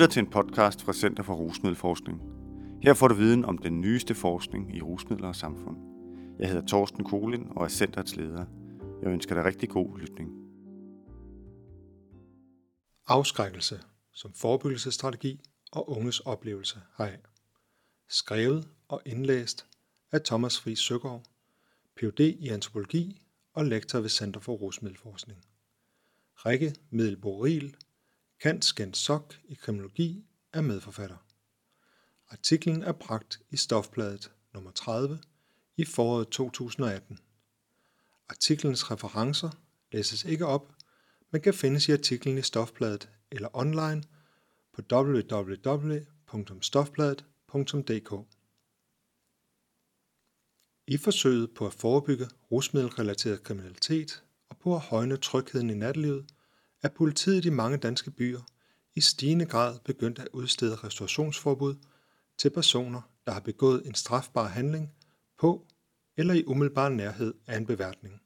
lytter til en podcast fra Center for Rusmiddelforskning. Her får du viden om den nyeste forskning i rusmidler og samfund. Jeg hedder Torsten Kolin og er centerets leder. Jeg ønsker dig rigtig god lytning. Afskrækkelse som forebyggelsesstrategi og unges oplevelse heraf. Skrevet og indlæst af Thomas Fri Søgaard, Ph.D. i antropologi og lektor ved Center for Rusmiddelforskning. Rikke Middelboril, Kant Skent Sok i kriminologi, er medforfatter. Artiklen er bragt i Stofbladet nummer 30 i foråret 2018. Artiklens referencer læses ikke op, men kan findes i artiklen i Stofbladet eller online på www.stofbladet.dk. I forsøget på at forebygge rusmiddelrelateret kriminalitet og på at højne trygheden i nattelivet, er politiet i mange danske byer i stigende grad begyndt at udstede restaurationsforbud til personer, der har begået en strafbar handling på eller i umiddelbar nærhed af en beværtning.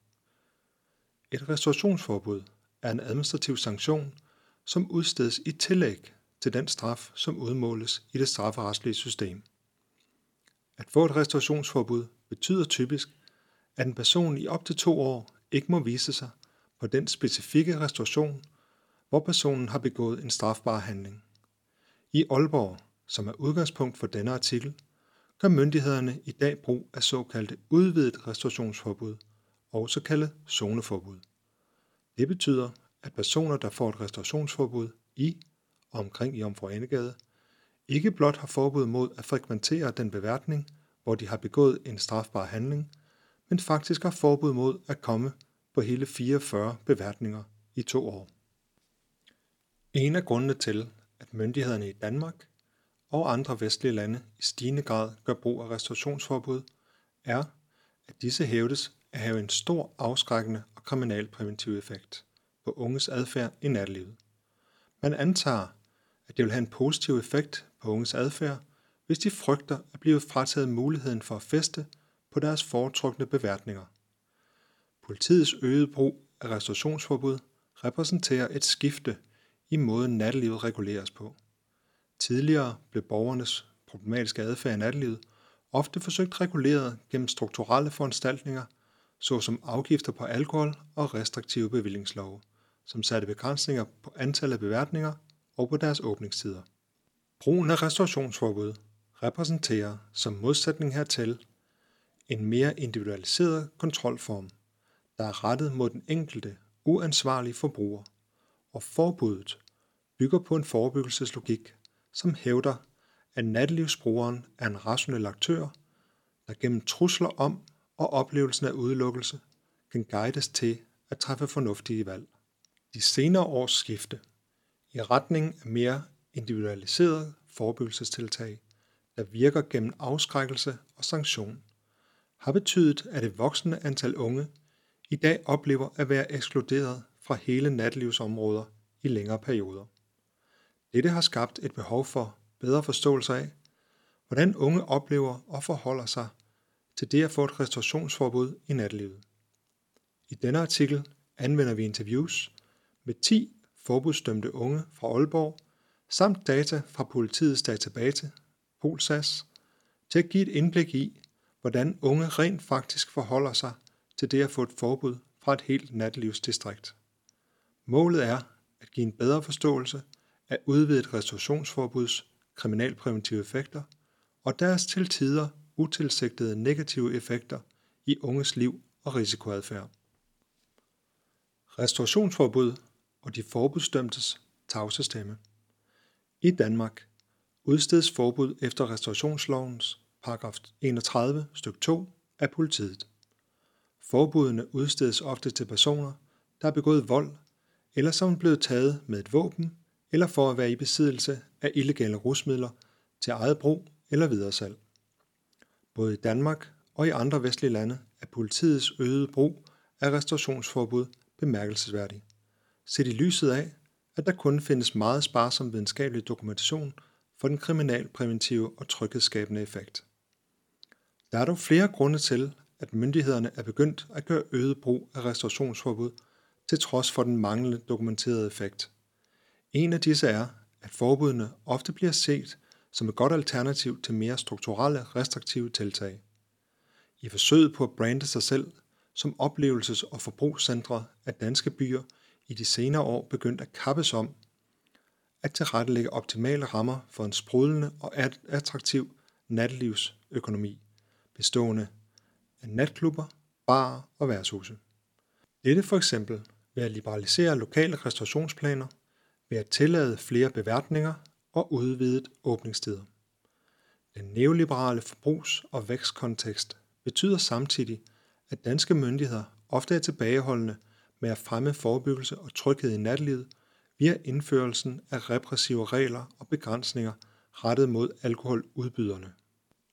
Et restaurationsforbud er en administrativ sanktion, som udstedes i tillæg til den straf, som udmåles i det strafferetslige system. At få et restaurationsforbud betyder typisk, at en person i op til to år ikke må vise sig på den specifikke restauration, hvor personen har begået en strafbar handling. I Aalborg, som er udgangspunkt for denne artikel, gør myndighederne i dag brug af såkaldte udvidet restaurationsforbud, også kaldet zoneforbud. Det betyder, at personer, der får et restaurationsforbud i og omkring Jomfru Anegade, ikke blot har forbud mod at frekventere den beværtning, hvor de har begået en strafbar handling, men faktisk har forbud mod at komme på hele 44 beværtninger i to år. En af grundene til, at myndighederne i Danmark og andre vestlige lande i stigende grad gør brug af restaurationsforbud, er, at disse hævdes at have en stor afskrækkende og kriminalpræventiv effekt på unges adfærd i nattelivet. Man antager, at det vil have en positiv effekt på unges adfærd, hvis de frygter at blive frataget muligheden for at feste på deres foretrukne beværtninger. Politiets øgede brug af restaurationsforbud repræsenterer et skifte i måden nattelivet reguleres på. Tidligere blev borgernes problematiske adfærd i nattelivet ofte forsøgt reguleret gennem strukturelle foranstaltninger, såsom afgifter på alkohol og restriktive bevillingslove, som satte begrænsninger på antallet af beværtninger og på deres åbningstider. Brugen af restaurationsforbud repræsenterer som modsætning hertil en mere individualiseret kontrolform, der er rettet mod den enkelte uansvarlige forbruger, og forbuddet bygger på en forebyggelseslogik, som hævder, at nattelivsbrugeren er en rationel aktør, der gennem trusler om og oplevelsen af udelukkelse kan guides til at træffe fornuftige valg. De senere års skifte i retning af mere individualiseret forebyggelsestiltag, der virker gennem afskrækkelse og sanktion, har betydet, at et voksende antal unge i dag oplever at være ekskluderet fra hele nattelivsområder i længere perioder. Dette har skabt et behov for bedre forståelse af, hvordan unge oplever og forholder sig til det at få et restaurationsforbud i nattelivet. I denne artikel anvender vi interviews med 10 forbudsdømte unge fra Aalborg, samt data fra politiets database, Polsas, til at give et indblik i, hvordan unge rent faktisk forholder sig til det at få et forbud fra et helt natlivsdistrikt. Målet er at give en bedre forståelse af udvidet restaurationsforbuds kriminalpræventive effekter og deres til tider utilsigtede negative effekter i unges liv og risikoadfærd. Restaurationsforbud og de forbudsdømtes tavsestemme. I Danmark udstedes forbud efter restaurationslovens paragraf 31 stykke 2 af politiet. Forbudene udstedes ofte til personer, der har begået vold, eller som er blevet taget med et våben, eller for at være i besiddelse af illegale rusmidler til eget brug eller videresalg. Både i Danmark og i andre vestlige lande er politiets øgede brug af restaurationsforbud bemærkelsesværdig. Set i lyset af, at der kun findes meget sparsom videnskabelig dokumentation for den kriminalpræventive og tryghedsskabende effekt. Der er dog flere grunde til, at myndighederne er begyndt at gøre øget brug af restaurationsforbud, til trods for den manglende dokumenterede effekt. En af disse er, at forbudene ofte bliver set som et godt alternativ til mere strukturelle restriktive tiltag. I forsøget på at brande sig selv som oplevelses- og forbrugscentre af danske byer i de senere år begyndt at kappes om at tilrettelægge optimale rammer for en sprudlende og attraktiv nattelivsøkonomi, bestående af natklubber, barer og værtshuse. Dette for eksempel ved at liberalisere lokale restaurationsplaner, ved at tillade flere beværtninger og udvidet åbningstider. Den neoliberale forbrugs- og vækstkontekst betyder samtidig, at danske myndigheder ofte er tilbageholdende med at fremme forebyggelse og tryghed i natlivet via indførelsen af repressive regler og begrænsninger rettet mod alkoholudbyderne.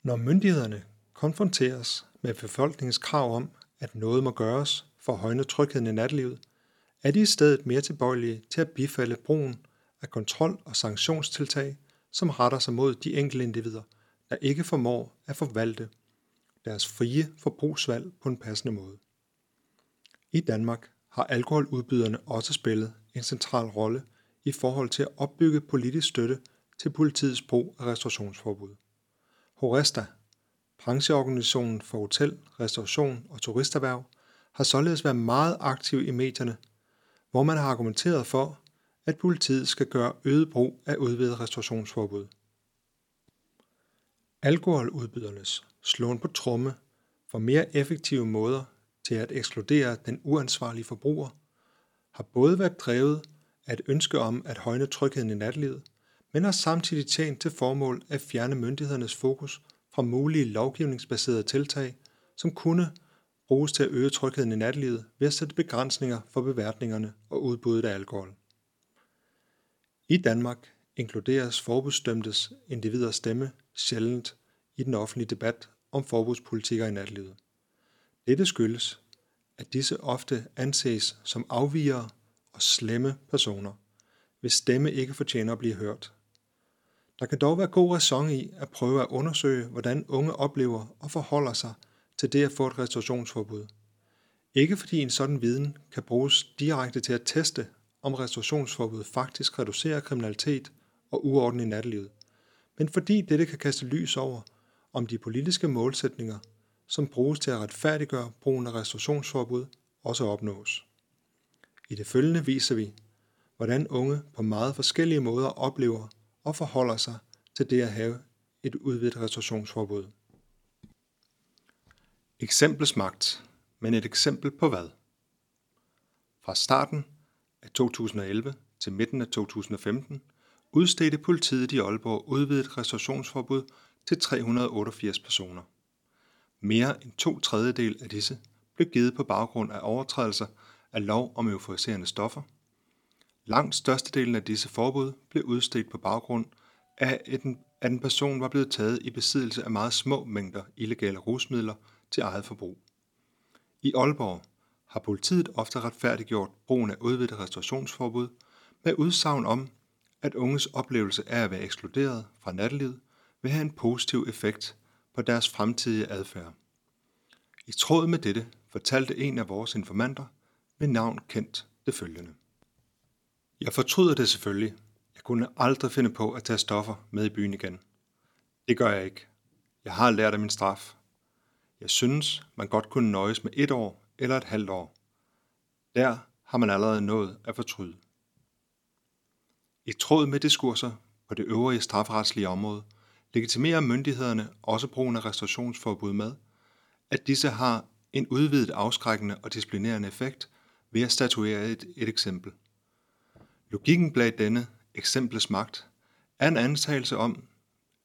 Når myndighederne konfronteres med befolkningens krav om, at noget må gøres for at højne trygheden i nattelivet, er de i stedet mere tilbøjelige til at bifalde brugen af kontrol- og sanktionstiltag, som retter sig mod de enkelte individer, der ikke formår at forvalte deres frie forbrugsvalg på en passende måde. I Danmark har alkoholudbyderne også spillet en central rolle i forhold til at opbygge politisk støtte til politiets brug af restaurationsforbud. Horesta, brancheorganisationen for hotel, restauration og turisterhverv, har således været meget aktiv i medierne, hvor man har argumenteret for, at politiet skal gøre øget brug af udvidet restaurationsforbud. Alkoholudbydernes slåen på tromme for mere effektive måder til at ekskludere den uansvarlige forbruger, har både været drevet af et ønske om at højne trygheden i natlivet, men har samtidig tjent til formål at fjerne myndighedernes fokus fra mulige lovgivningsbaserede tiltag, som kunne bruges til at øge trygheden i natlivet ved at sætte begrænsninger for beværtningerne og udbuddet af alkohol. I Danmark inkluderes forbudsdømtes individers stemme sjældent i den offentlige debat om forbudspolitikker i natlivet. Dette skyldes, at disse ofte anses som afvigere og slemme personer, hvis stemme ikke fortjener at blive hørt. Der kan dog være god ræson i at prøve at undersøge, hvordan unge oplever og forholder sig til det at få et restaurationsforbud. Ikke fordi en sådan viden kan bruges direkte til at teste, om restaurationsforbud faktisk reducerer kriminalitet og uorden i nattelivet, men fordi dette kan kaste lys over, om de politiske målsætninger, som bruges til at retfærdiggøre brugen af restaurationsforbud, også opnås. I det følgende viser vi, hvordan unge på meget forskellige måder oplever og forholder sig til det at have et udvidet restaurationsforbud. Eksemplesmagt, men et eksempel på hvad? Fra starten af 2011 til midten af 2015 udstedte politiet i Aalborg udvidet restaurationsforbud til 388 personer. Mere end to tredjedel af disse blev givet på baggrund af overtrædelser af lov om euforiserende stoffer. Langt størstedelen af disse forbud blev udstedt på baggrund af, at en person var blevet taget i besiddelse af meget små mængder illegale rusmidler til eget forbrug. I Aalborg har politiet ofte retfærdiggjort brugen af udvidet restaurationsforbud med udsagn om, at unges oplevelse af at være ekskluderet fra nattelivet vil have en positiv effekt på deres fremtidige adfærd. I tråd med dette fortalte en af vores informanter med navn kendt det følgende. Jeg fortryder det selvfølgelig. Jeg kunne aldrig finde på at tage stoffer med i byen igen. Det gør jeg ikke. Jeg har lært af min straf. Jeg synes, man godt kunne nøjes med et år eller et halvt år. Der har man allerede nået at fortryde. I tråd med diskurser på det øvrige strafferetslige område, legitimerer myndighederne også brugen af restaurationsforbud med, at disse har en udvidet afskrækkende og disciplinerende effekt ved at statuere et, et eksempel. Logikken bag denne eksemplets magt er en antagelse om,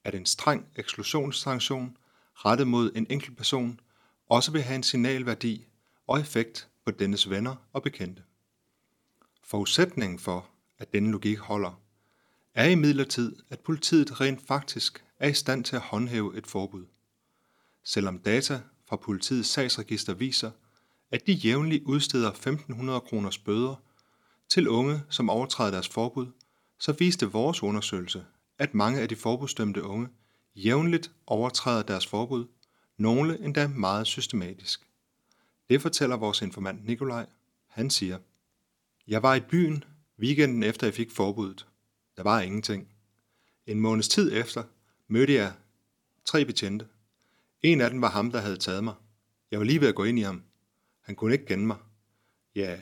at en streng eksklusionssanktion rettet mod en enkelt person også vil have en signalværdi og effekt på dennes venner og bekendte. Forudsætningen for, at denne logik holder, er imidlertid, at politiet rent faktisk er i stand til at håndhæve et forbud. Selvom data fra politiets sagsregister viser, at de jævnligt udsteder 1500 kroners bøder til unge, som overtræder deres forbud, så viste vores undersøgelse, at mange af de forbudsdømte unge jævnligt overtræder deres forbud, nogle endda meget systematisk. Det fortæller vores informant Nikolaj. Han siger, Jeg var i byen weekenden efter jeg fik forbuddet. Der var ingenting. En måneds tid efter mødte jeg tre betjente. En af dem var ham, der havde taget mig. Jeg var lige ved at gå ind i ham. Han kunne ikke kende mig. Ja,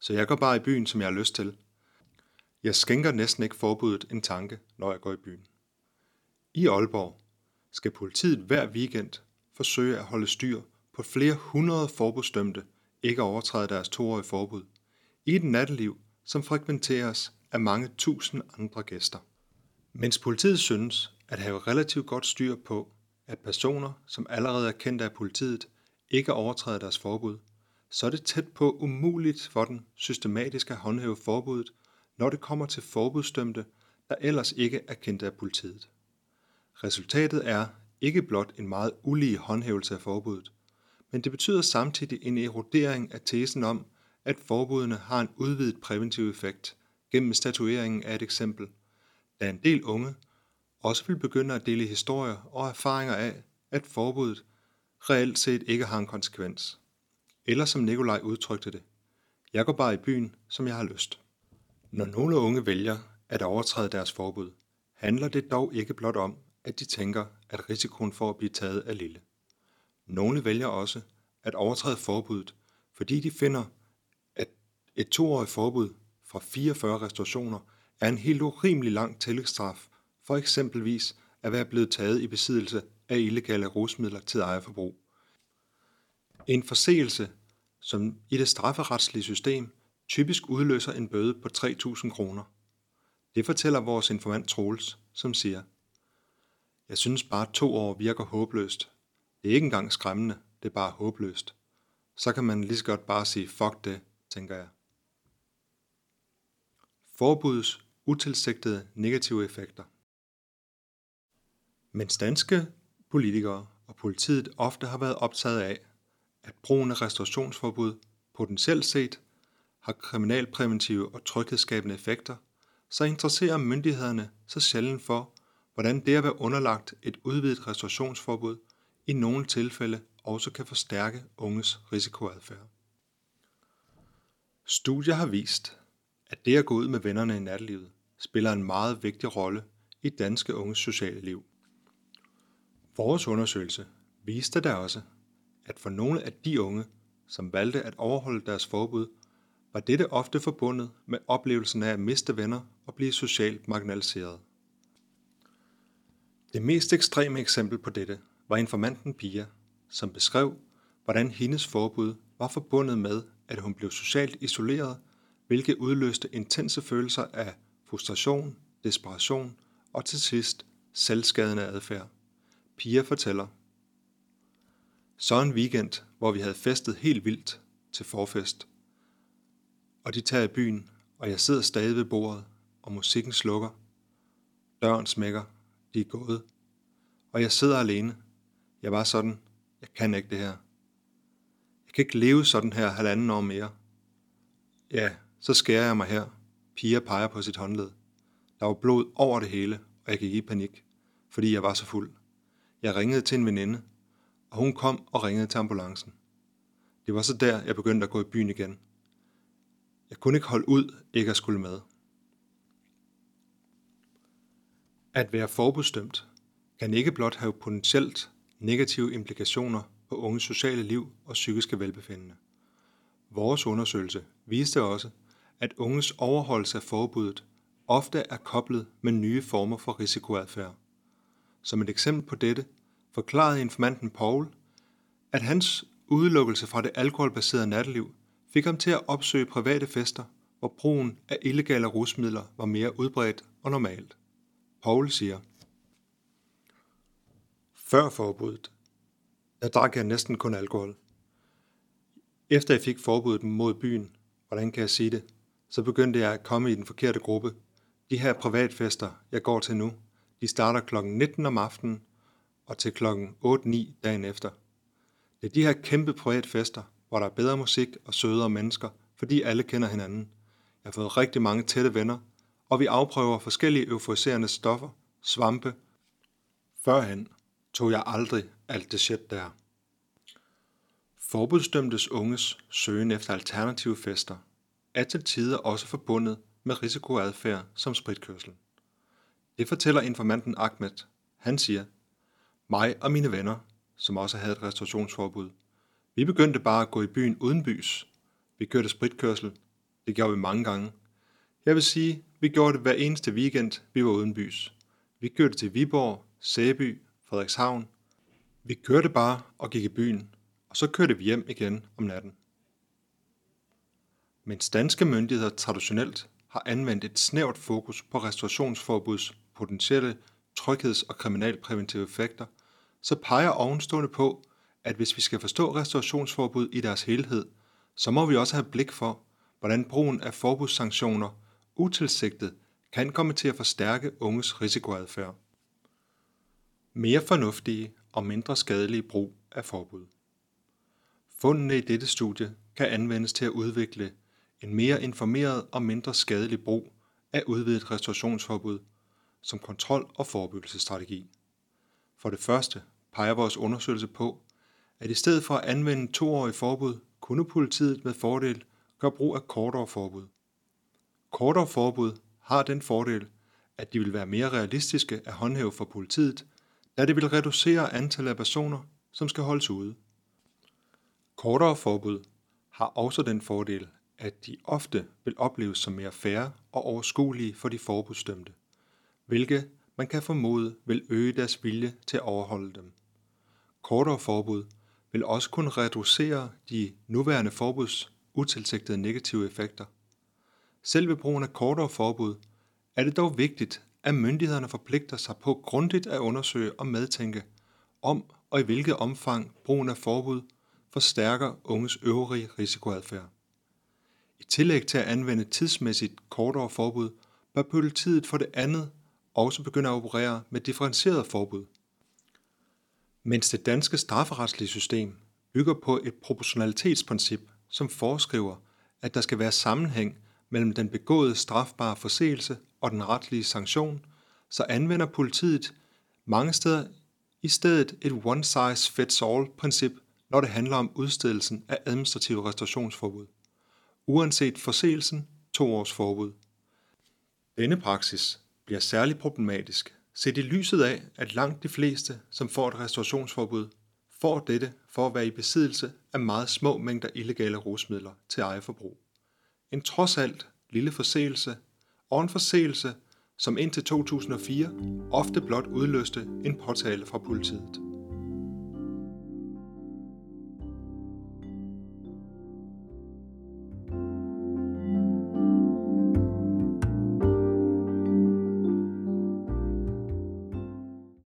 så jeg går bare i byen, som jeg har lyst til. Jeg skænker næsten ikke forbuddet en tanke, når jeg går i byen. I Aalborg skal politiet hver weekend forsøge at holde styr på flere hundrede forbudsdømte ikke overtræde deres toårige forbud i et natteliv, som frekventeres af mange tusind andre gæster. Mens politiet synes at have relativt godt styr på, at personer, som allerede er kendt af politiet, ikke overtræder deres forbud, så er det tæt på umuligt for den systematisk at håndhæve forbuddet, når det kommer til forbudsdømte, der ellers ikke er kendt af politiet. Resultatet er ikke blot en meget ulige håndhævelse af forbuddet, men det betyder samtidig en erodering af tesen om, at forbudene har en udvidet præventiv effekt gennem statueringen af et eksempel, da en del unge også vil begynde at dele historier og erfaringer af, at forbuddet reelt set ikke har en konsekvens. Eller som Nikolaj udtrykte det, jeg går bare i byen, som jeg har lyst. Når nogle unge vælger at overtræde deres forbud, handler det dog ikke blot om, at de tænker, at risikoen for at blive taget er lille. Nogle vælger også at overtræde forbuddet, fordi de finder, at et toårigt forbud fra 44 restaurationer er en helt urimelig lang tillægsstraf for eksempelvis at være blevet taget i besiddelse af illegale rusmidler til ejerforbrug. En forseelse, som i det strafferetslige system typisk udløser en bøde på 3.000 kroner. Det fortæller vores informant Troels, som siger, Jeg synes bare to år virker håbløst. Det er ikke engang skræmmende, det er bare håbløst. Så kan man lige så godt bare sige, fuck det, tænker jeg. Forbudets utilsigtede negative effekter. Mens danske politikere og politiet ofte har været optaget af, at brugen af restaurationsforbud potentielt set har kriminalpræventive og tryghedsskabende effekter, så interesserer myndighederne sig sjældent for, hvordan det at være underlagt et udvidet restaurationsforbud i nogle tilfælde også kan forstærke unges risikoadfærd. Studier har vist, at det at gå ud med vennerne i nattelivet spiller en meget vigtig rolle i danske unges sociale liv. Vores undersøgelse viste da også, at for nogle af de unge, som valgte at overholde deres forbud, var dette ofte forbundet med oplevelsen af at miste venner og blive socialt marginaliseret. Det mest ekstreme eksempel på dette var informanten Pia, som beskrev, hvordan hendes forbud var forbundet med, at hun blev socialt isoleret, hvilket udløste intense følelser af frustration, desperation og til sidst selvskadende adfærd. Pia fortæller. Så en weekend, hvor vi havde festet helt vildt til forfest. Og de tager i byen, og jeg sidder stadig ved bordet, og musikken slukker. Døren smækker, de er gået. Og jeg sidder alene. Jeg var sådan, jeg kan ikke det her. Jeg kan ikke leve sådan her halvanden år mere. Ja, så skærer jeg mig her. Pia peger på sit håndled. Der var blod over det hele, og jeg gik i panik, fordi jeg var så fuld. Jeg ringede til en veninde, og hun kom og ringede til ambulancen. Det var så der, jeg begyndte at gå i byen igen. Jeg kunne ikke holde ud, ikke at skulle med. At være forbudsdømt kan ikke blot have potentielt negative implikationer på unges sociale liv og psykiske velbefindende. Vores undersøgelse viste også, at unges overholdelse af forbuddet ofte er koblet med nye former for risikoadfærd. Som et eksempel på dette forklarede informanten Paul, at hans udelukkelse fra det alkoholbaserede natteliv fik ham til at opsøge private fester, hvor brugen af illegale rusmidler var mere udbredt og normalt. Paul siger, Før forbuddet, der drak jeg næsten kun alkohol. Efter jeg fik forbuddet mod byen, hvordan kan jeg sige det, så begyndte jeg at komme i den forkerte gruppe. De her privatfester, jeg går til nu, de starter kl. 19 om aftenen og til kl. 8-9 dagen efter. Det er de her kæmpe privatfester, hvor der er bedre musik og sødere mennesker, fordi alle kender hinanden. Jeg har fået rigtig mange tætte venner, og vi afprøver forskellige euforiserende stoffer, svampe. Førhen tog jeg aldrig alt det shit der. Forbudsdømtes unges søgen efter alternative fester er til tider også forbundet med risikoadfærd som spritkørsel. Det fortæller informanten Ahmed. Han siger, mig og mine venner, som også havde et restaurationsforbud, vi begyndte bare at gå i byen uden bys. Vi kørte spritkørsel. Det gjorde vi mange gange. Jeg vil sige, vi gjorde det hver eneste weekend, vi var uden bys. Vi kørte til Viborg, Sæby, Frederikshavn. Vi kørte bare og gik i byen, og så kørte vi hjem igen om natten. Mens danske myndigheder traditionelt har anvendt et snævert fokus på restaurationsforbuds potentielle trygheds- og kriminalpræventive effekter, så peger ovenstående på, at hvis vi skal forstå restaurationsforbud i deres helhed, så må vi også have blik for, hvordan brugen af forbudssanktioner utilsigtet kan komme til at forstærke unges risikoadfærd. Mere fornuftige og mindre skadelige brug af forbud. Fundene i dette studie kan anvendes til at udvikle en mere informeret og mindre skadelig brug af udvidet restaurationsforbud som kontrol- og forebyggelsesstrategi. For det første peger vores undersøgelse på, at i stedet for at anvende toårige forbud, kunne politiet med fordel gøre brug af kortere forbud. Kortere forbud har den fordel, at de vil være mere realistiske at håndhæve for politiet, da det vil reducere antallet af personer, som skal holdes ude. Kortere forbud har også den fordel, at de ofte vil opleves som mere færre og overskuelige for de forbudsdømte, hvilket man kan formode vil øge deres vilje til at overholde dem. Kortere forbud vil også kunne reducere de nuværende forbuds utilsigtede negative effekter. Selv ved brugen af kortere forbud er det dog vigtigt, at myndighederne forpligter sig på grundigt at undersøge og medtænke om og i hvilket omfang brugen af forbud forstærker unges øvrige risikoadfærd. I tillæg til at anvende tidsmæssigt kortere forbud, bør politiet for det andet også begynde at operere med differentieret forbud. Mens det danske strafferetslige system bygger på et proportionalitetsprincip, som foreskriver, at der skal være sammenhæng mellem den begåede strafbare forseelse og den retlige sanktion, så anvender politiet mange steder i stedet et one-size-fits-all-princip, når det handler om udstedelsen af administrative restaurationsforbud. Uanset forseelsen, to års forbud. Denne praksis bliver særlig problematisk, set i lyset af, at langt de fleste, som får et restaurationsforbud, får dette for at være i besiddelse af meget små mængder illegale rusmidler til eget forbrug. En trods alt lille forseelse og en forseelse, som indtil 2004 ofte blot udløste en påtale fra politiet.